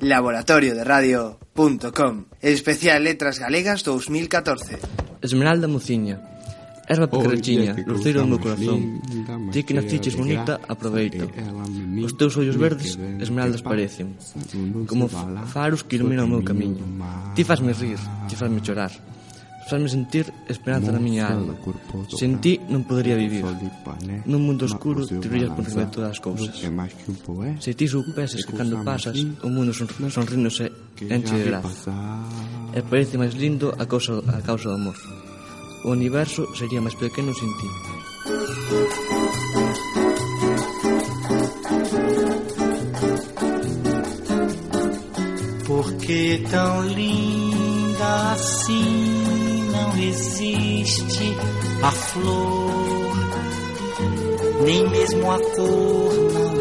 Laboratorio de Radio.com Especial Letras Galegas 2014 Esmeralda Muciña. Erva cucarachiña, luceiro do meu corazón. Ti que naciches bonita, aproveito Os teus ollos verdes, esmeraldas parecen. Como faros que iluminan o meu camiño. Ti fasme rir, ti fasme chorar. Fasme sentir esperanza na miña alma. Sen ti non podería vivir. Nun mundo oscuro te brillas por riba de todas as cousas Se ti soupeses que cando pasas O mundo son, sonrínose enche de graza E parece máis lindo a causa, a causa do amor. O universo sería máis pequeno sin ti. Por que tão linda assim resiste a flor, nem mesmo a cor não